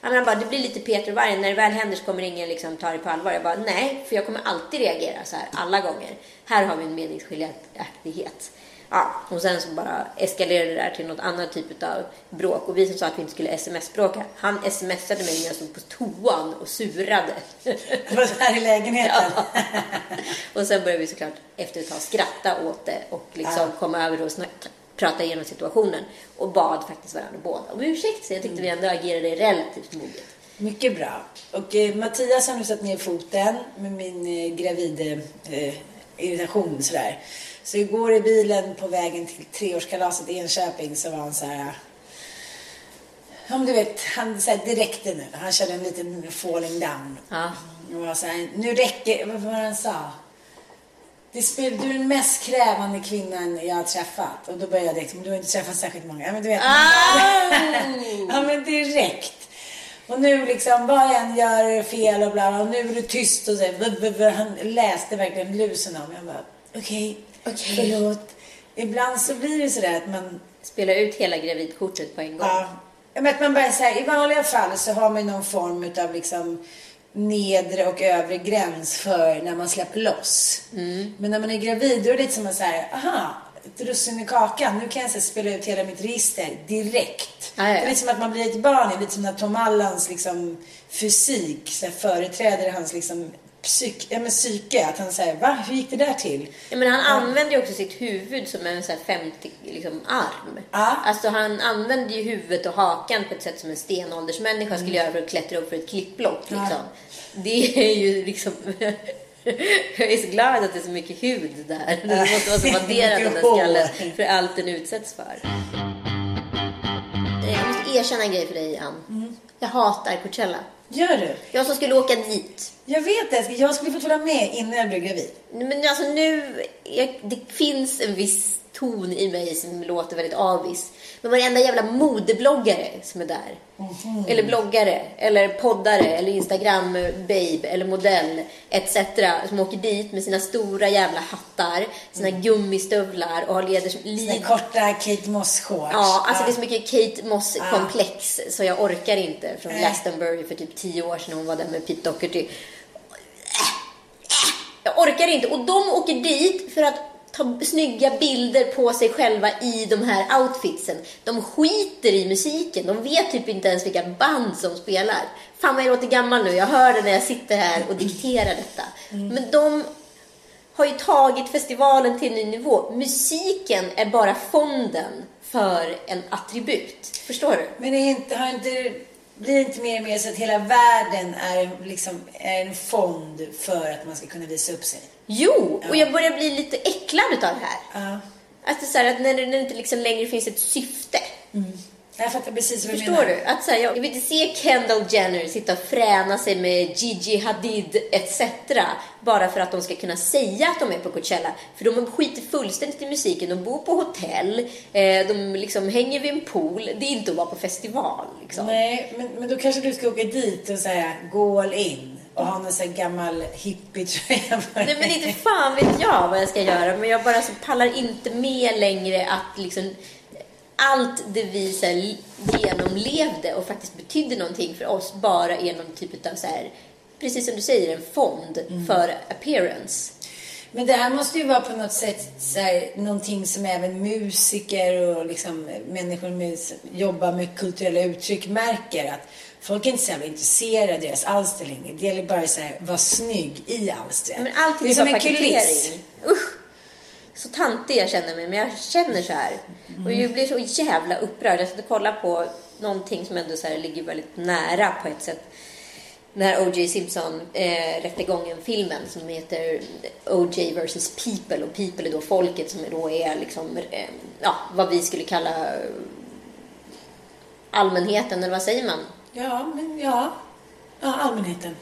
Han bara, det blir lite Peter och vargen. När det väl händer så kommer ingen liksom ta det på allvar. Jag bara, nej, för jag kommer alltid reagera så här alla gånger. Här har vi en meningsskiljaktighet. Ja, och sen så bara eskalerade det där till något annat typ av bråk. Och vi som sa att vi inte skulle sms-bråka, han smsade mig när jag stod på toan och surade. Det var så här i lägenheten. och sen började vi såklart efter ett tag skratta åt det och liksom komma över och snacka, prata igenom situationen. Och bad faktiskt varandra båda om ursäkt. Så jag tyckte vi ändå agerade relativt moget. Mycket bra. Och eh, Mattias har nu satt ner foten med min eh, gravid eh, irritation sådär. Så igår i bilen på vägen till treårskalaset i Enköping så var han så här. Ja du vet, han så här, direkt nu. Han körde en liten falling down. Ja. Och var så här, nu räcker, vad var det han sa? Det spel, du är den mest krävande kvinnan jag har träffat. Och då började jag direkt, men du har inte träffat särskilt många. Ja men du vet. [LAUGHS] ja men direkt. Och nu liksom, vad jag än gör fel och bla bla, och nu är du tyst och så. Han läste verkligen lusen av mig. Jag bara, okej, Okej. förlåt. Ibland så blir det sådär att man Spela ut hela gravidkortet på en gång. Ja. Men att man bara säger, i vanliga fall så har man någon form av liksom nedre och övre gräns för när man släpper loss. Men när man är gravid då är det lite som att säga, aha, ett russin i kakan. Nu kan jag så spela ut hela mitt register direkt. Ja. Det är lite som att man blir ett barn. Det är lite som när Tom Allans liksom, fysik så här, företräder hans liksom, psyk, ja, men psyke. Att han säger, va? Hur gick det där till? Ja, men han använder ju också sitt huvud som en så här 50 liksom, arm. Ja. Alltså han använder ju huvudet och hakan på ett sätt som en stenåldersmänniska skulle göra för att klättra upp för ett klippblock. Liksom. Det är ju liksom... [LAUGHS] Jag är så glad att det är så mycket hud där. Det måste vara så [LAUGHS] vadderat den där skallen för allt den utsätts för. Jag måste erkänna en grej för dig, Ann. Jag hatar Coachella. Gör du? Jag som skulle åka dit. Jag vet det. Jag skulle fått följa med innan jag blev gravid. Men alltså nu, jag, det finns en viss ton i mig som låter väldigt avis. Men varenda jävla modebloggare som är där. Eller bloggare, eller poddare, eller Instagram-babe, eller modell, etc. Som åker dit med sina stora jävla hattar, sina gummistövlar och har leder som... Lid, korta Kate Moss-shorts. ja, alltså det är så mycket Kate Moss-komplex så jag orkar inte. Från Nej. Glastonbury för typ tio år sedan när hon var där med Pete Doherty. Jag orkar inte. Och de åker dit för att ta snygga bilder på sig själva i de här outfitsen. De skiter i musiken. De vet typ inte ens vilka band som spelar. Fan vad jag låter gammal nu. Jag hör det när jag sitter här och dikterar detta. Men de har ju tagit festivalen till en ny nivå. Musiken är bara fonden för en attribut. Förstår du? Men är inte, har inte, blir det inte mer och mer så att hela världen är, liksom, är en fond för att man ska kunna visa upp sig? Jo, och jag börjar bli lite äcklad utav det här. Ja. Att, så här, att när det när det inte liksom längre finns ett syfte. Jag fattar precis vad du Förstår menar. du? Att så här, jag vill inte se Kendall Jenner sitta och fräna sig med Gigi Hadid etc. Bara för att de ska kunna säga att de är på Coachella. För de skiter fullständigt i musiken. De bor på hotell. Eh, de liksom hänger vid en pool. Det är inte att vara på festival. Liksom. Nej, men, men då kanske du ska åka dit och säga gå all in och ha någon sån gammal hippie-tröja. Nej men inte fan vet jag vad jag ska göra. Men jag bara så pallar inte med längre att liksom allt det vi så här, genomlevde och faktiskt betydde någonting för oss bara är någon typ av så här, precis som du säger, en fond för appearance. Men det här måste ju vara på något sätt så här, någonting som även musiker och liksom människor med, som jobbar med kulturella uttryck märker att folk är inte så jävla intresserade av deras alster längre. Det gäller bara här, vara snygg i alstret. Men allting det är som en kuliss. Usch! Så tantig jag känner mig, men jag känner så här. Och jag blir så jävla upprörd. Jag satt och kollade på någonting som ändå så här ligger väldigt nära på ett sätt. När O.J. Simpson eh, rättegången filmen som heter O.J. vs. People och People är då folket som då är liksom eh, ja, vad vi skulle kalla allmänheten eller vad säger man? Ja, men ja. Ja, allmänheten.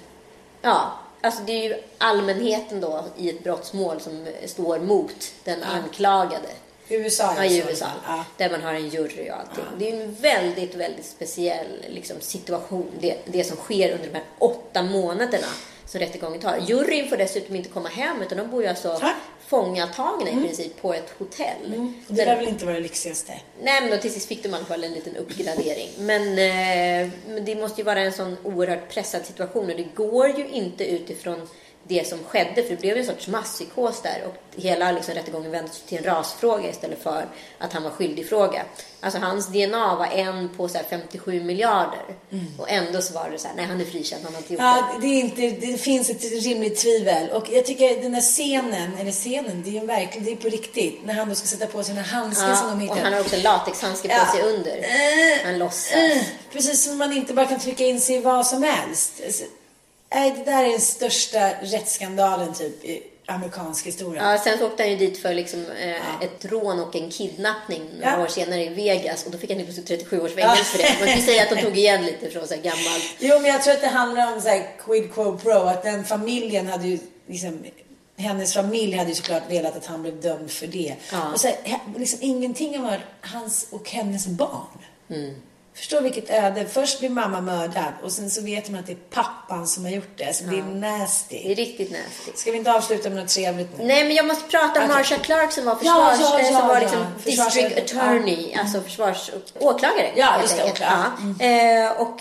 Ja, alltså det är ju allmänheten då i ett brottsmål som står mot den anklagade. USA Ja, i så USA. Ja. Där man har en jury och allting. Det är en väldigt, väldigt speciell liksom, situation. Det, det som sker under de här åtta månaderna som rättegången tar. Juryn får dessutom inte komma hem utan de bor ju alltså Ja. fångatagna i princip på ett hotell. Och det lär väl inte vara det lyxigaste. Nej, men då till sist fick de i alla fall en liten uppgradering. Men, eh, men det måste ju vara en sån oerhört pressad situation och det går ju inte utifrån det som skedde, för det blev en sorts masspsykos där och hela liksom, rättegången vändes till en rasfråga istället för att han var skyldig fråga. Alltså hans DNA var en på så här, 57 miljarder och ändå så var det så här, nej han är frikänd, han har inte gjort det. Ja, det, är inte, det finns ett rimligt tvivel. Och jag tycker den här scenen, eller scenen, det är ju verkligen, det är på riktigt. När han då ska sätta på sina handskar som de Ja, och hittar. han har också latexhandske på Ja. sig under. Eh, Han låtsas. eh, Precis som man inte bara kan trycka in sig i vad som helst. Nej, det där är den största rättsskandalen typ i amerikansk historia. Ja, sen så åkte han ju dit för liksom, eh, ett rån och en kidnappning några Ja. år senare i Vegas och då fick han ju plötsligt 37 års fängelse för det. Man kan ju säga att de tog igen lite från så här gammalt. [LAUGHS] Jo, men jag tror att det handlar om så här quid quo pro. Att den familjen hade ju liksom hennes familj hade ju såklart velat att han blev dömd för det. Ja. Och så här, liksom ingenting om hans och hennes barn. Mm. Förstå vilket öde. Först blir mamma mördad och sen så vet man att det är pappan som har gjort det. Så det är nasty. Det är riktigt nasty. Ska vi inte avsluta med något trevligt nu? Nej, men jag måste prata om Okej. Marsha Clark som var, Ja, försvars, ja, ja, som var ja. liksom Försvars- district attorney, alltså försvars... åklagare. Ja, just det, åklagare. Ja. Eh, och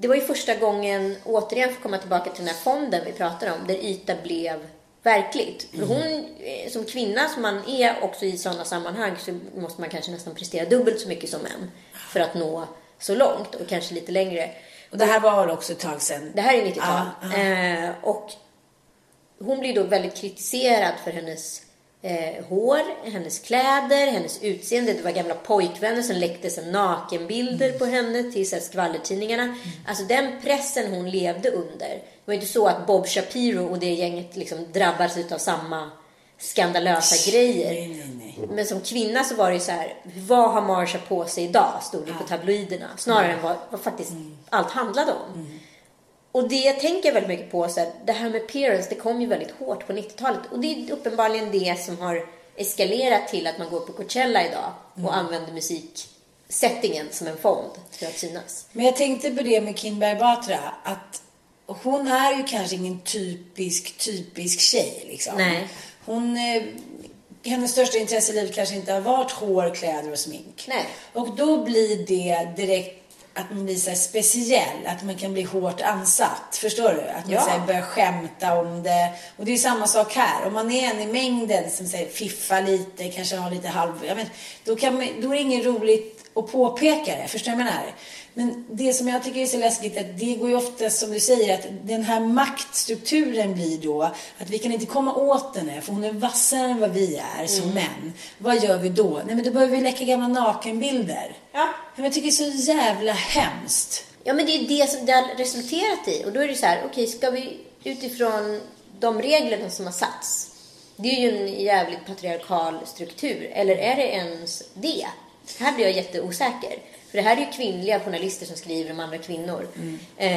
det var ju första gången, återigen för att komma tillbaka till den här fonden vi pratade om, där yta blev verkligt. För hon, eh, som kvinna som man är också i sådana sammanhang så måste man kanske nästan prestera dubbelt så mycket som män för att nå så långt och kanske lite längre. Och det här var också ett tag sedan. Det här är 90-tal. Ja, Eh, och hon blir då väldigt kritiserad för hennes eh, hår, hennes kläder, hennes utseende. Det var gamla pojkvänner som läckte nakenbilder på henne till så här, skvallertidningarna. Alltså den pressen hon levde under. Det var inte så att Bob Shapiro och det gänget liksom drabbades av samma skandalösa grejer. Nej. Men som kvinna så var det ju så här, vad har Marsha på sig idag? Stod det på tabloiderna. Snarare än vad, vad faktiskt allt handlade om. Och det jag tänker väldigt mycket på, så här, det här med appearance, det kom ju väldigt hårt på 90-talet. Och det är uppenbarligen det som har eskalerat till att man går på Coachella idag och använder musiksettingen som en fond för att synas. Men jag tänkte på det med Kinberg Batra. Att hon är ju kanske ingen typisk, typisk tjej liksom. Nej. Hon, eh, hennes största intresse i livet kanske inte har varit hår, kläder och smink. Nej. Och då blir det direkt att man blir så här speciell, att man kan bli hårt ansatt. Förstår du? Att man Ja. så här börjar skämta om det. Och det är samma sak här. Om man är en i mängden som säger fiffar lite, kanske har lite halv... Jag vet, då, kan man, då är det inget roligt att påpeka det. Förstår du vad jag menar? Men det som jag tycker är så läskigt är att det går ju ofta som du säger att den här maktstrukturen blir då att vi kan inte komma åt henne för hon är vassare än vad vi är som Mm. män. Vad gör vi då? Nej men då behöver vi läcka gamla nakenbilder. Ja. Men jag tycker det är så jävla hemskt. Ja, men det är det som det har resulterat i. Och då är det så här, okej, ska vi utifrån de reglerna som har satts. Det är ju en jävligt patriarkal struktur. Eller är det ens det? Här blir jag jätteosäker. För det här är ju kvinnliga journalister som skriver om andra kvinnor. Eh,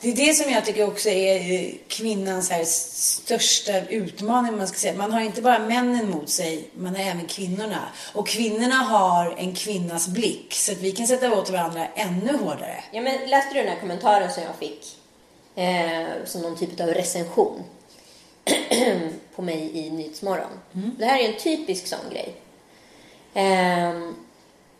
Det är det som jag tycker också är eh, kvinnans här största utmaning. Man, ska säga. man har inte bara männen mot sig, man har även kvinnorna. Och kvinnorna har en kvinnas blick. Så att vi kan sätta åt varandra ännu hårdare. Ja, men läste du den här kommentaren som jag fick? Eh, som någon typ av recension [CLEARS THROAT] på mig i Nyhetsmorgon. Det här är en typisk sån grej. Ehm,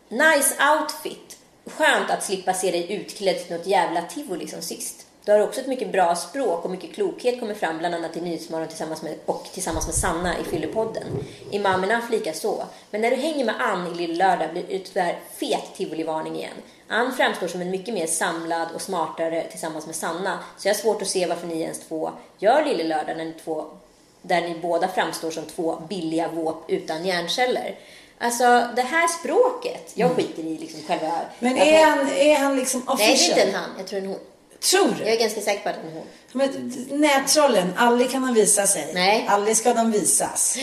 nice outfit. Skönt att slippa se dig utklädd till något jävla tivoli som sist. Du har också ett mycket bra språk och mycket klokhet kommer fram bland annat i Nyhetsmorgon tillsammans med, och tillsammans med Sanna i Fyllepodden. Imamerna lika så. Men när du hänger med Ann i Lill-lördag blir det tyvärr fet tivolivarning igen. Ann framstår som en mycket mer samlad och smartare tillsammans med Sanna. Så jag har svårt att se varför ni ens två gör Lille Lördag när ni två där ni båda framstår som två billiga våp utan hjärnceller. Alltså det här språket, jag skiter i liksom själva... Men är han, är han liksom Nej, det är official? inte en han. Jag tror en hon. Tror Jag du? är ganska säker på att det är en hon. Men nättrollen, aldrig kan de visa sig. Nej. Aldrig ska de visas.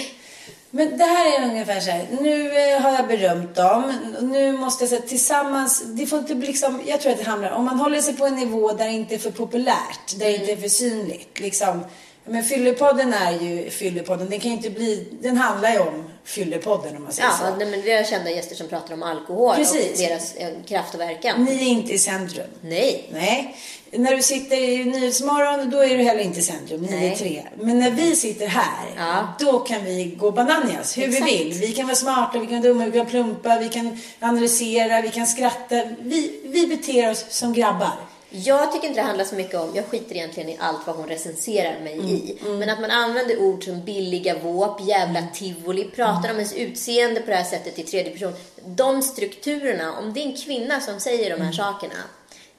Men det här är ungefär så här. Nu eh, har jag berömt dem. Nu måste jag säga tillsammans. Det får inte bli liksom. Jag tror att det handlar om man håller sig på en nivå där det inte är för populärt. Där det inte är för synligt. Liksom. Men Fyllepodden är ju Fyllepodden. Den kan ju inte bli. Den handlar ju om Fyllepodden om man säger Ja, så. nej, men vi har kända gäster som pratar om alkohol Precis. och deras eh, kraft och verkan. Ni är inte i centrum. Nej. Nej. När du sitter i Nyhetsmorgon, då är du heller inte i centrum, 9-3. Men när vi sitter här, Ja. då kan vi gå bananas hur Exakt. vi vill. Vi kan vara smarta, vi kan vara dumma, vi kan plumpa, vi kan analysera, vi kan skratta. Vi, vi beter oss som grabbar. Jag tycker inte det handlar så mycket om, jag skiter egentligen i allt vad hon recenserar mig i. Men att man använder ord som billiga våp, jävla tivoli, pratar om ens utseende på det här sättet i tredje person. De strukturerna, om det är en kvinna som säger de här sakerna,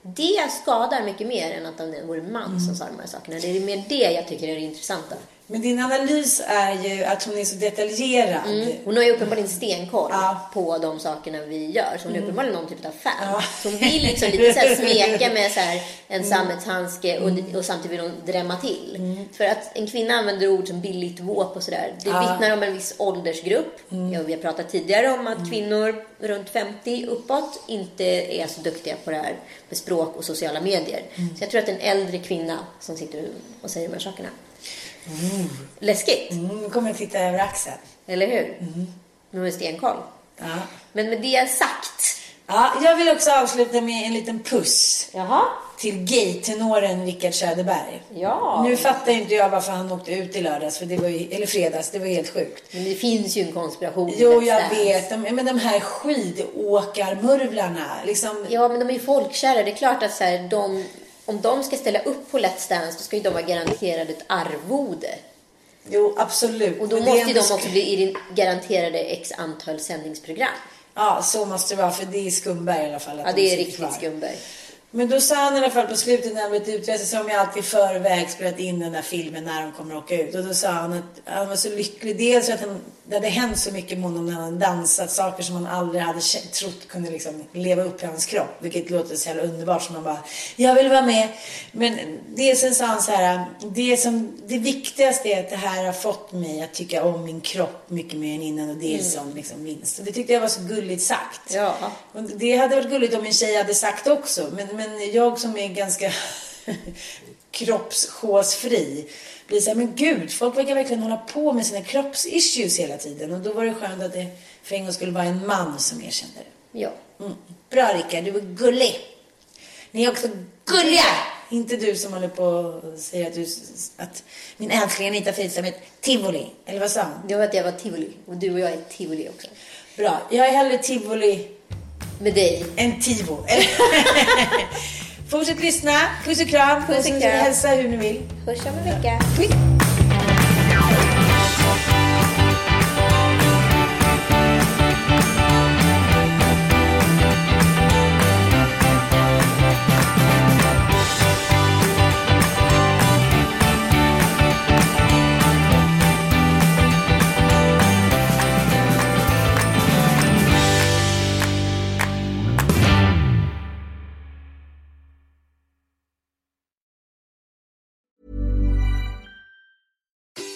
det skadar mycket mer än att det vore en man som sa de här sakerna. Det är mer det jag tycker är det intressanta. Men din analys är ju att hon är så detaljerad. Hon har ju uppenbarligen stenkoll Ja. på de sakerna vi gör. Så hon är uppenbarligen någon typ av fan. Ja. Så hon vill liksom lite så här smeka med så här en sammetshandske och, och samtidigt vill hon drämma till. För att en kvinna använder ord som billigt våp och sådär. Det Ja. vittnar om en viss åldersgrupp. Ja, vi har pratat tidigare om att kvinnor runt 50 uppåt inte är så duktiga på det här med språk och sociala medier. Så jag tror att en äldre kvinna som sitter och säger de här sakerna. Läskigt, Mm, nu kommer jag titta över axeln. eller hur? Nu har vi stenkoll. Ja. Men med det sagt. ja, jag vill också avsluta med en liten puss Jaha. till gay-tenoren Rickard Söderberg. Ja. Nu fattar inte jag varför han åkte ut i lördags, för det var ju, eller fredags, det var helt sjukt. Men det finns ju en konspiration. Jo, jag Dance. vet. De, men de här skidåkarmurvlarna, liksom. Ja, men de är ju folkkära. Det är klart att så här, de, om de ska ställa upp på Let's Dance, då ska ju de vara garanterade ett arvode. Jo, absolut. Och då måste ju de också bli garanterade x antal sändningsprogram. Ja, så måste det vara, för det är Skumberg i alla fall. Ja, de det är riktigt kvar. Skumberg. Men då sa han i alla fall på slutet när han blev utrest, så har ju alltid förväg spelat in den där filmen när de kommer att åka ut. Och då sa han att han var så lycklig. Dels för att han, det hade hänt så mycket med honom när han dansat. Saker som han aldrig hade trott kunde liksom leva upp i hans kropp. Vilket låter så jävla underbart. Som man bara, jag vill vara med. Men det sen sa han så här, det, som, det viktigaste är att det här har fått mig att tycka om min kropp mycket mer än innan. Och det är som liksom vinst. Och det tyckte jag var så gulligt sagt. Ja. Och det hade varit gulligt om en tjej hade sagt också. Men, men jag som är ganska [LAUGHS] kroppshåsfri blir så här, men gud, folk verkar verkligen hålla på med sina kroppsissues hela tiden. Och då var det skönt att det för en gång skulle vara en man som erkände det. Ja. Mm. Bra Rickard, du var gullig. Ni är också gulliga! Inte du som håller på och säger att, du, att min älskling Anita Fridström är ett tivoli. Eller vad sa han? Det var att jag var tivoli. Och du och jag är tivoli också. Bra. Jag är hellre tivoli Med dig. En tivo. [LAUGHS] [LAUGHS] Fortsätt lyssna. Puss och kram. Puss och kram. hälsa hur ni vill. Hörs om en vecka.